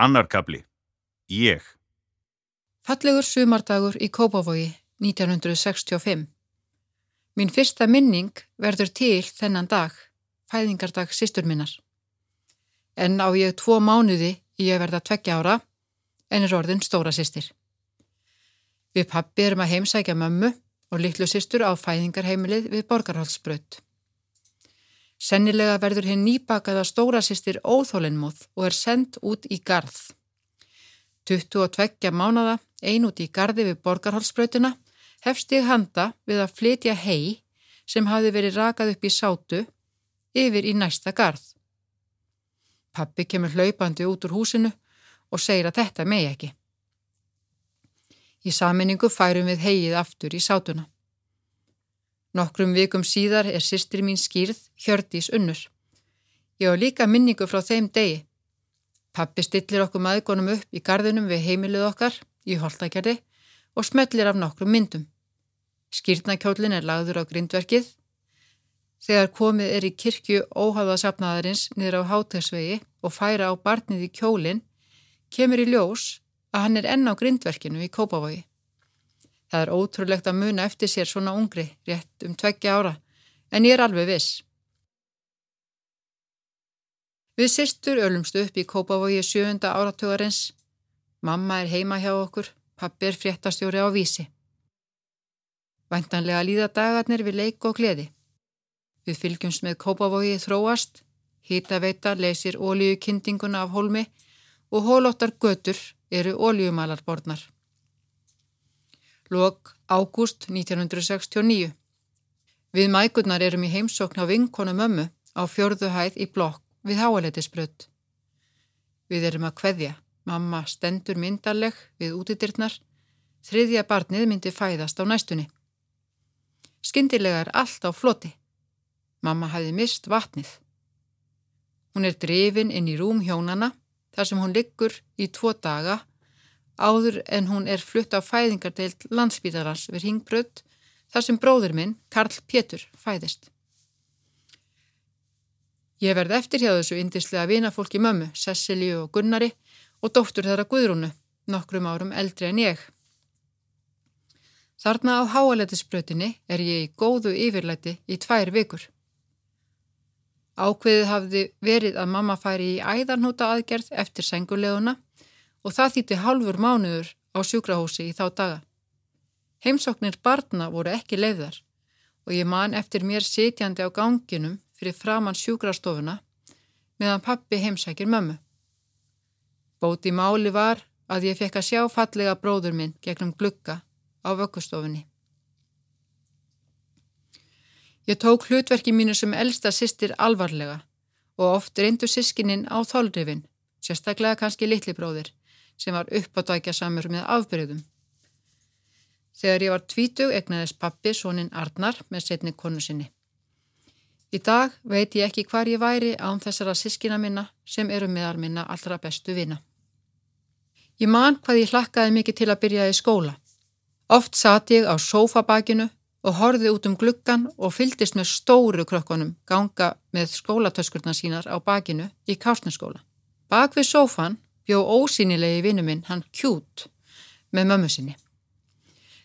Annarkabli. Ég. Fallegur sumardagur í Kópavogi 1965. Mín fyrsta minning verður til þennan dag, fæðingardag sýstur minnar. En á ég tvo mánuði að verða tveggja ára, en er orðin stóra sýstir. Við pappi erum að heimsækja mömmu og litlu sýstur á fæðingarheimilið við Borgarhalsbrödd. Sennilega verður hinn nýbakaða stóra sýstir óþólinnmóð og er sendt út í garð. 22 mánada, ein út í gardi við borgarhálsbrautina, hefst ég handa við að flytja hei sem hafi verið rakað upp í sátu yfir í næsta garð. Pappi kemur hlaupandi út úr húsinu og segir að þetta megi ekki. Í saminningu færum við heið aftur í sátuna. Nokkrum vikum síðar er sýstri mín skýrð Hjördís unnur. Ég á líka minningu frá þeim degi. Pappi stillir okkur maðurkonum upp í gardinum við heimilið okkar í Holtakerði og smellir af nokkrum myndum. Skýrnakjólin er lagður á grindverkið. Þegar komið er í kirkju óháðasafnaðarins niður á hátægsvegi og færa á barnið í kjólin, kemur í ljós að hann er enn á grindverkinu í Kópavogi. Það er ótrúlegt að muna eftir sér svona ungri, rétt um tveggja ára, en ég er alveg viss. Við sýstur ölumstu upp í Kópavogi sjöunda áratögarins. Mamma er heima hjá okkur, pappi er fréttastjóri á vísi. Væntanlega líða dagarnir við leik og gleði. Við fylgjumst með Kópavogi þróast, hýtaveita leysir ólíukyndinguna af hólmi og hólóttar götur eru ólíumalarborðnar. Lok ágúst 1969. Við mækurnar erum í heimsókn á vinkonu mömmu á fjörðu hæð í blokk við háaleitisbrödd. Við erum að kveðja. Mamma stendur myndarleg við útidyrnar. Þriðja barnið myndi fæðast á næstunni. Skindilega er allt á floti. Mamma hafi mist vatnið. Hún er drifin inn í rúm hjónana þar sem hún liggur í tvo daga áður en hún er flutt á fæðingardeilt landsbítarars við Ringbrödd þar sem bróður minn, Karl Pétur, fæðist. Ég verði eftir hjá þessu indislega vinafólki mömmu, Cecilíu og Gunnari og dóttur þeirra Guðrúnu, nokkrum árum eldri en ég. Þarna á háalætisbrötinni er ég í góðu yfirlæti í tvær vikur. Ákveðið hafði verið að mamma færi í æðarnúta aðgerð eftir senguleguna og það þýtti halfur mánuður á sjúkrahúsi í þá daga. Heimsóknir barna voru ekki leiðar og ég man eftir mér sitjandi á ganginum fyrir framann sjúkrastofuna meðan pappi heimsækir mömmu. Bóti máli var að ég fekk að sjá fallega bróður minn gegnum glukka á vökkustofunni. Ég tók hlutverki mínu sem elsta sýstir alvarlega og oft reyndu sískininn á þólrifin, sérstaklega kannski litli bróðir sem var uppátvækja samur með afbreyðum. Þegar ég var tvítug egnaðist pappi sónin Arnar með setni konu sinni. Í dag veit ég ekki hvar ég væri án þessara sískina minna sem eru meðal minna allra bestu vina. Ég man hvað ég hlakkaði mikið til að byrja í skóla. Oft satt ég á sófabakinu og horfið út um gluggan og fyldist með stóru krökkunum ganga með skólatöskurna sínar á bakinu í kásnaskóla. Bak við sófan bjó ósýnilegi vinnu minn, hann Kjút, með mömmu sinni.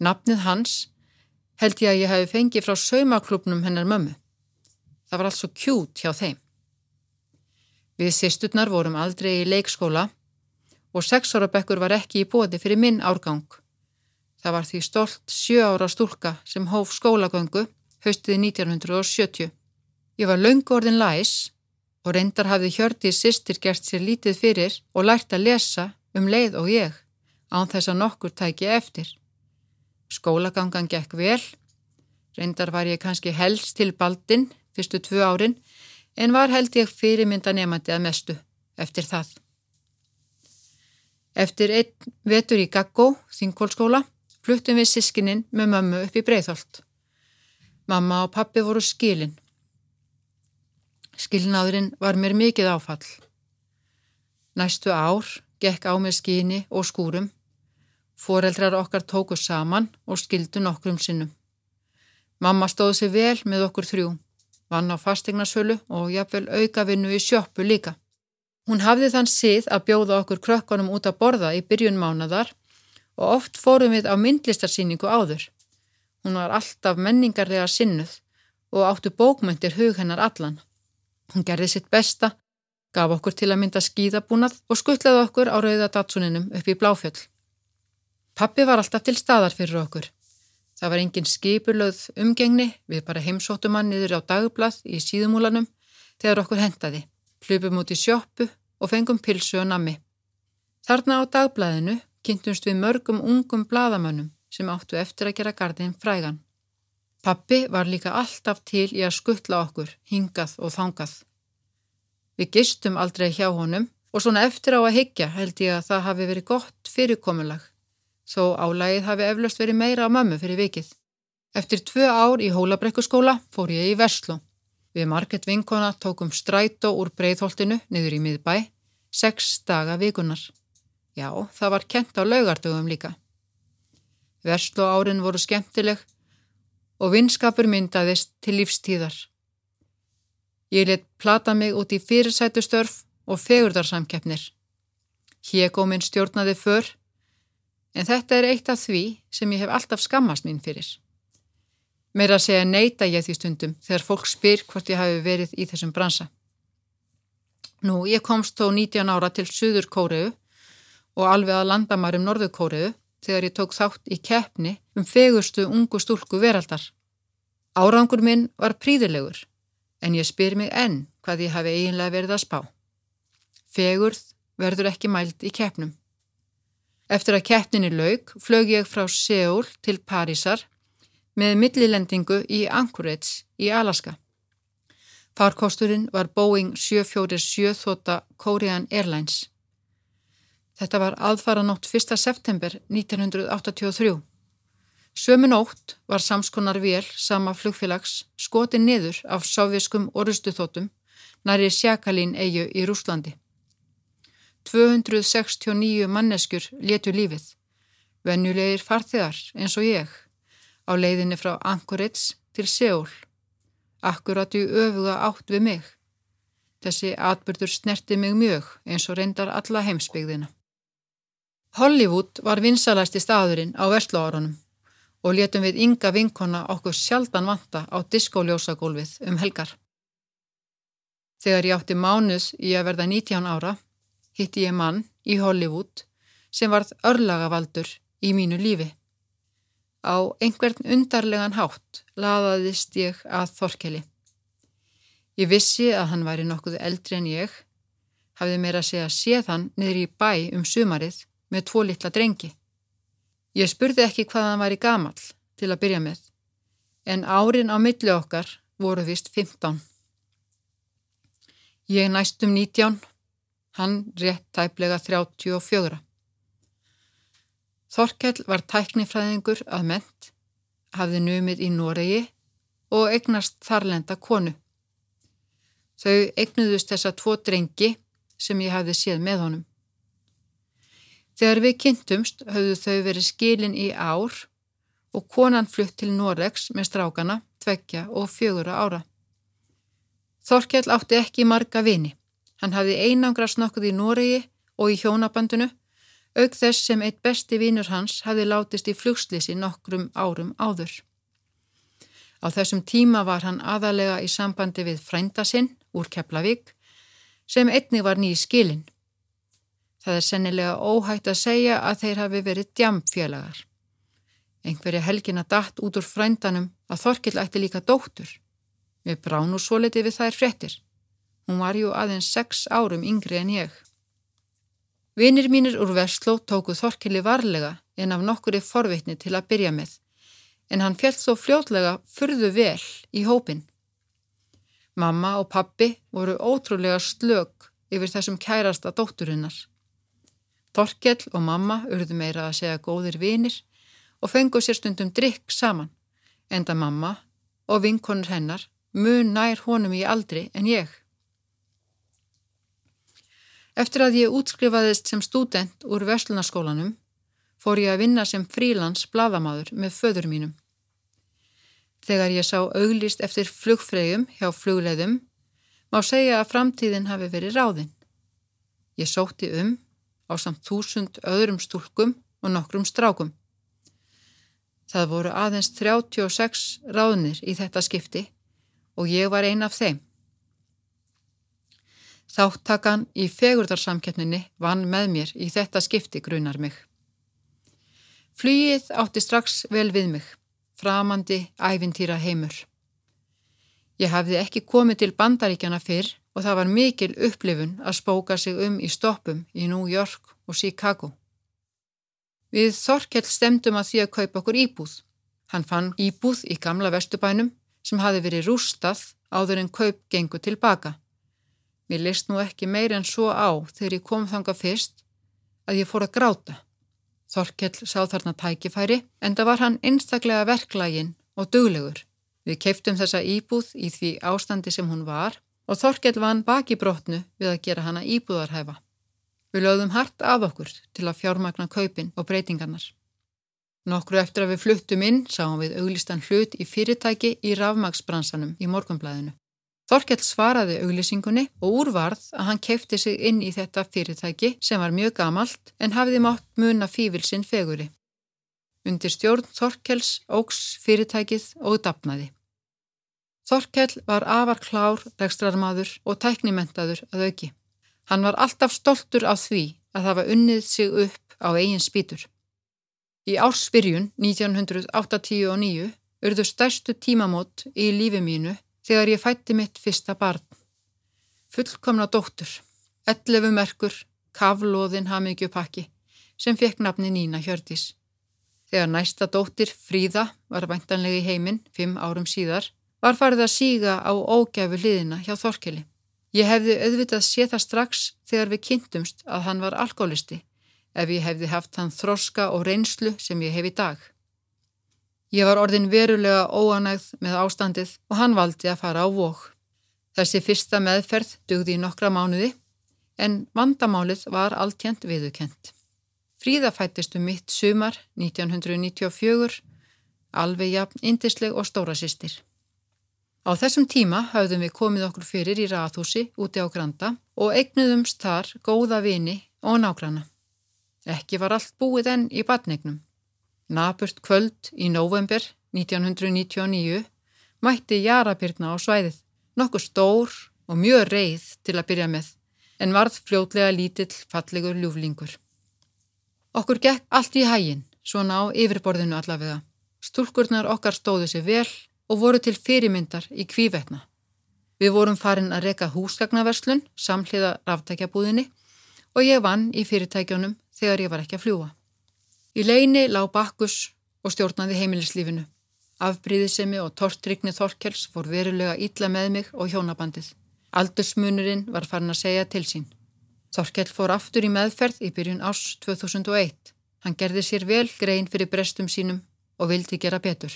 Nafnið hans held ég að ég hef fengið frá saumaklubnum hennar mömmu. Það var altså Kjút hjá þeim. Við sýsturnar vorum aldrei í leikskóla og sexára bekkur var ekki í bóði fyrir minn árgang. Það var því stolt sjö ára stúlka sem hóf skólagöngu haustið 1970. Ég var laungorðin læs og reyndar hafði Hjördís sýstir gert sér lítið fyrir og lært að lesa um leið og ég, án þess að nokkur tæki eftir. Skólagangan gekk vel, reyndar var ég kannski helst til baldin fyrstu tvö árin, en var held ég fyrirmynda nefandi að mestu eftir það. Eftir einn vetur í Gaggó, þingkólskóla, fluttum við sískininn með mömmu upp í Breitholt. Mamma og pappi voru skilinn Skilnaðurinn var mér mikið áfall. Næstu ár gekk á með skíni og skúrum. Fóreldrar okkar tóku saman og skildu nokkrum sinnum. Mamma stóð sér vel með okkur þrjú, vann á fastegnarsölu og jafnvel auka vinnu í sjöppu líka. Hún hafði þann sið að bjóða okkur krökkunum út að borða í byrjun mánadar og oft fórum við á myndlistarsýningu áður. Hún var alltaf menningarlega sinnuð og áttu bókmyndir hug hennar allan. Hún gerði sitt besta, gaf okkur til að mynda skíðabúnað og skuttlaði okkur á rauða datsuninum upp í Bláfjöll. Pappi var alltaf til staðar fyrir okkur. Það var engin skipurlöð umgengni, við bara heimsóttum hann niður á dagblað í síðumúlanum þegar okkur hendaði, hlupum út í sjóppu og fengum pilsu og nammi. Þarna á dagblæðinu kynntumst við mörgum ungum bladamönnum sem áttu eftir að gera gardin frægan. Pappi var líka alltaf til í að skuttla okkur, hingað og þangað. Við gistum aldrei hjá honum og svona eftir á að higgja held ég að það hafi verið gott fyrirkomulag, þó álægið hafi eflaust verið meira á mömmu fyrir vikið. Eftir tvö ár í hólabrekkuskóla fór ég í Vestló. Við Marget Vinkona tókum strætó úr breyðholtinu niður í miðbæ, sex daga vikunar. Já, það var kent á laugardögum líka. Verslu árin voru skemmtileg og vinskapur myndaðist til lífstíðar. Ég let plata mig út í fyrirsætustörf og fegurdarsamkeppnir. Hjegóminn stjórnaði för, en þetta er eitt af því sem ég hef alltaf skammast mín fyrir. Meira að segja neyta ég því stundum þegar fólk spyr hvort ég hafi verið í þessum bransa. Nú, ég komst þó 19 ára til Suður Kóreu og alveg að landamærum Norður Kóreu þegar ég tók þátt í keppni um fegustu ungu stúlku veraldar. Árangur minn var príðilegur en ég spyr mig enn hvað ég hafi eiginlega verið að spá. Fegurð verður ekki mælt í keppnum. Eftir að keppninni laug flög ég frá Seúl til Parísar með millilendingu í Anchorage í Alaska. Farkosturinn var Boeing 747 þóta Korean Airlines. Þetta var aðfara nótt 1. september 1983. Sömu nótt var samskonar vél sama flugfélags skoti niður af sovjeskum orustuþótum næri Sjakalín eigu í Rúslandi. 269 manneskjur letu lífið, venjulegir farþegar eins og ég á leiðinni frá Anchorage til Seúl. Akkurat í öfuga átt við mig. Þessi atbyrður snerti mig mjög eins og reyndar alla heimsbyggðina. Hollywood var vinsalæsti staðurinn á vestlóarunum og letum við ynga vinkona okkur sjaldan vanta á diskóljósagólfið um helgar. Þegar ég átti mánuð í að verða 19 ára hitti ég mann í Hollywood sem varð örlagavaldur í mínu lífi. Á einhvern undarlegan hátt laðaðist ég að Þorkeli. Ég vissi að hann væri nokkuð eldri en ég, hafði mér að segja séð hann niður í bæ um sumarið með tvo litla drengi. Ég spurði ekki hvað hann væri gamal til að byrja með, en árin á milli okkar voru vist 15. Ég næstum 19, hann rétt tæplega 34. Þorkell var tæknifræðingur að ment, hafði numið í Noregi og egnast þarlenda konu. Þau egnuðust þessa tvo drengi sem ég hafði séð með honum. Þegar við kynntumst höfðu þau verið skilin í ár og konan flutt til Noregs með strákana, tveggja og fjögura ára. Þorkell átti ekki marga vini. Hann hafði einangra snokkuð í Noregi og í hjónabandunu auk þess sem eitt besti vínur hans hafi látist í flugslisi nokkrum árum áður. Á þessum tíma var hann aðalega í sambandi við frændasinn úr Keflavík sem einni var nýj skilin. Það er sennilega óhægt að segja að þeir hafi verið djamfélagar. Einhverja helgina dætt út úr frændanum að Þorkill ætti líka dóttur. Við bránu svo litið við þær frettir. Hún var jú aðeins sex árum yngri en ég. Vinir mínir úr Vestló tóku Þorkili varlega en af nokkuri forvitni til að byrja með, en hann fjallt svo fljótlega fyrðu vel í hópin. Mamma og pappi voru ótrúlega slög yfir þessum kærasta dótturinnar. Þorkell og mamma urðu meira að segja góðir vinir og fengu sér stundum drikk saman, enda mamma og vinkonur hennar mun nær honum í aldri en ég. Eftir að ég útskrifaðist sem student úr Veslunaskólanum fór ég að vinna sem frílands bladamadur með föður mínum. Þegar ég sá auglist eftir flugfreyjum hjá flugleðum má segja að framtíðin hafi verið ráðinn. Ég sótti um á samt þúsund öðrum stúlkum og nokkrum strákum. Það voru aðeins 36 ráðnir í þetta skipti og ég var ein af þeim. Þáttakan í fegurdarsamkeppninni vann með mér í þetta skipti grunar mig. Flýið átti strax vel við mig, framandi ævintýra heimur. Ég hafði ekki komið til bandaríkjana fyrr og það var mikil upplifun að spóka sig um í stoppum í New York og Chicago. Við Þorkell stemdum að því að kaupa okkur íbúð. Hann fann íbúð í gamla vestubænum sem hafi verið rústað áður en kaup gengu tilbaka. Mér leist nú ekki meir en svo á þegar ég kom þanga fyrst að ég fór að gráta. Þorkell sá þarna tækifæri en það var hann einstaklega verklægin og duglegur. Við keiftum þessa íbúð í því ástandi sem hún var og Þorkell vann baki brotnu við að gera hana íbúðarhæfa. Við lögðum hart af okkur til að fjármagna kaupin og breytingarnar. Nokkru eftir að við fluttum inn sáum við auglistan hlut í fyrirtæki í rafmagsbransanum í morgunblæðinu. Þorkell svaraði auglisingunni og úrvarð að hann keifti sig inn í þetta fyrirtæki sem var mjög gamalt en hafiði mátt muna fívilsinn feguri. Undir stjórn Þorkells ógs fyrirtækið og dapnaði. Þorkell var afar klár, rekstrarmadur og tæknimentaður að auki. Hann var alltaf stoltur af því að hafa unnið sig upp á eigin spýtur. Í ársbyrjun 1989 urðu stærstu tímamót í lífi mínu þegar ég fætti mitt fyrsta barn. Fullkomna dóttur, 11 merkur, kavlóðin hafmyggjupakki sem fekk nafni Nína Hjördis. Þegar næsta dóttir, Fríða, var væntanlega í heiminn fimm árum síðar, var farið að síga á ógæfu hliðina hjá Þorkeli. Ég hefði auðvitað séð það strax þegar við kynntumst að hann var alkoholisti ef ég hefði haft hann þroska og reynslu sem ég hef í dag. Ég var orðin verulega óanægð með ástandið og hann valdi að fara á vók. Þessi fyrsta meðferð dugði í nokkra mánuði en vandamálið var alltjent viðukent. Fríða fættist um mitt sumar 1994, alveg jafn, indisleg og stóra sýstir. Á þessum tíma hafðum við komið okkur fyrir í rathúsi úti á Granda og eignuðumst þar góða vini og nágrana. Ekki var allt búið enn í badnegnum. Naburt kvöld í november 1999 mætti Jarabirna á svæðið, nokkuð stór og mjög reið til að byrja með, en varð fljótlega lítill fallegur ljúflingur. Okkur gekk allt í hægin, svona á yfirborðinu allavega. Stúlkurnar okkar stóðu sér vel og voru til fyrirmyndar í kvívetna. Við vorum farin að reka húsgagnaverslun samhliða ráftækjabúðinni og ég vann í fyrirtækjónum þegar ég var ekki að fljúa. Í leini lág bakkus og stjórnaði heimilislífinu. Afbríðisemi og tortrygni Þorkels fór verulega ítla með mig og hjónabandið. Aldursmunurinn var farin að segja til sín. Þorkell fór aftur í meðferð í byrjun ás 2001. Hann gerði sér vel grein fyrir brestum sínum og vildi gera betur.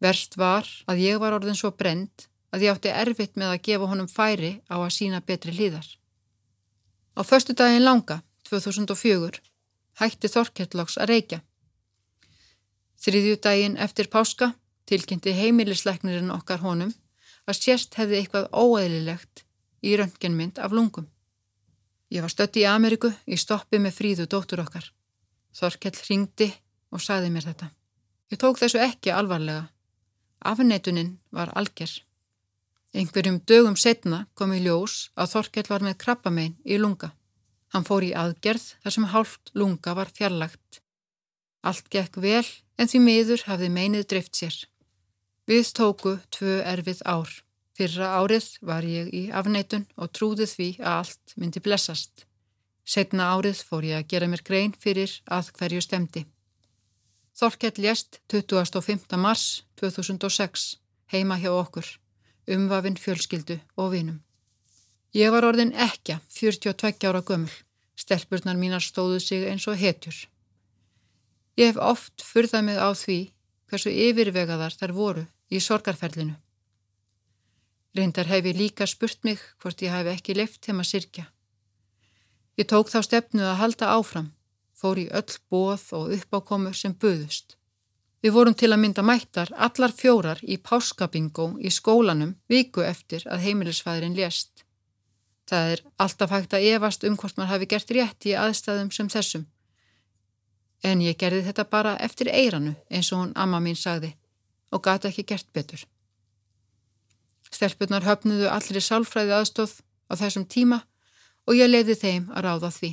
Verst var að ég var orðin svo brend að ég átti erfitt með að gefa honum færi á að sína betri hlýðar. Á förstu daginn langa, 2004, hætti Þorkjellóks að reykja. Þriðju daginn eftir páska tilkynnti heimilisleiknirinn okkar honum að sérst hefði eitthvað óæðilegt í röntgenmynd af lungum. Ég var stött í Ameriku í stoppi með fríðu dóttur okkar. Þorkjell ringdi og saði mér þetta. Ég tók þessu ekki alvarlega Afneitunin var algjör. Einhverjum dögum setna kom í ljós að Þorkell var með krabbamein í lunga. Hann fór í aðgerð þar sem hálft lunga var fjarlagt. Allt gekk vel en því miður hafði meinið drift sér. Við tóku tvö erfið ár. Fyrra árið var ég í afneitun og trúði því að allt myndi blessast. Setna árið fór ég að gera mér grein fyrir að hverju stemdi. Þorkell lést 25. mars 2006 heima hjá okkur, umvafinn fjölskyldu og vinum. Ég var orðin ekja, 42 ára gömul. Stelpurnar mínar stóðu sig eins og hetjur. Ég hef oft fyrðað mig á því hversu yfirvegaðar þær voru í sorgarferlinu. Reyndar hef ég líka spurt mig hvort ég hef ekki left þeim að sirkja. Ég tók þá stefnu að halda áfram fór í öll bóð og uppákomur sem buðust. Við vorum til að mynda mættar allar fjórar í páskabingó í skólanum viku eftir að heimilisfæðurinn lést. Það er alltaf hægt að efast um hvort maður hafi gert rétt í aðstæðum sem þessum. En ég gerði þetta bara eftir eiranu eins og hún amma mín sagði og gata ekki gert betur. Stelpunar höfnuðu allir í sálfræði aðstóð á þessum tíma og ég leiði þeim að ráða því.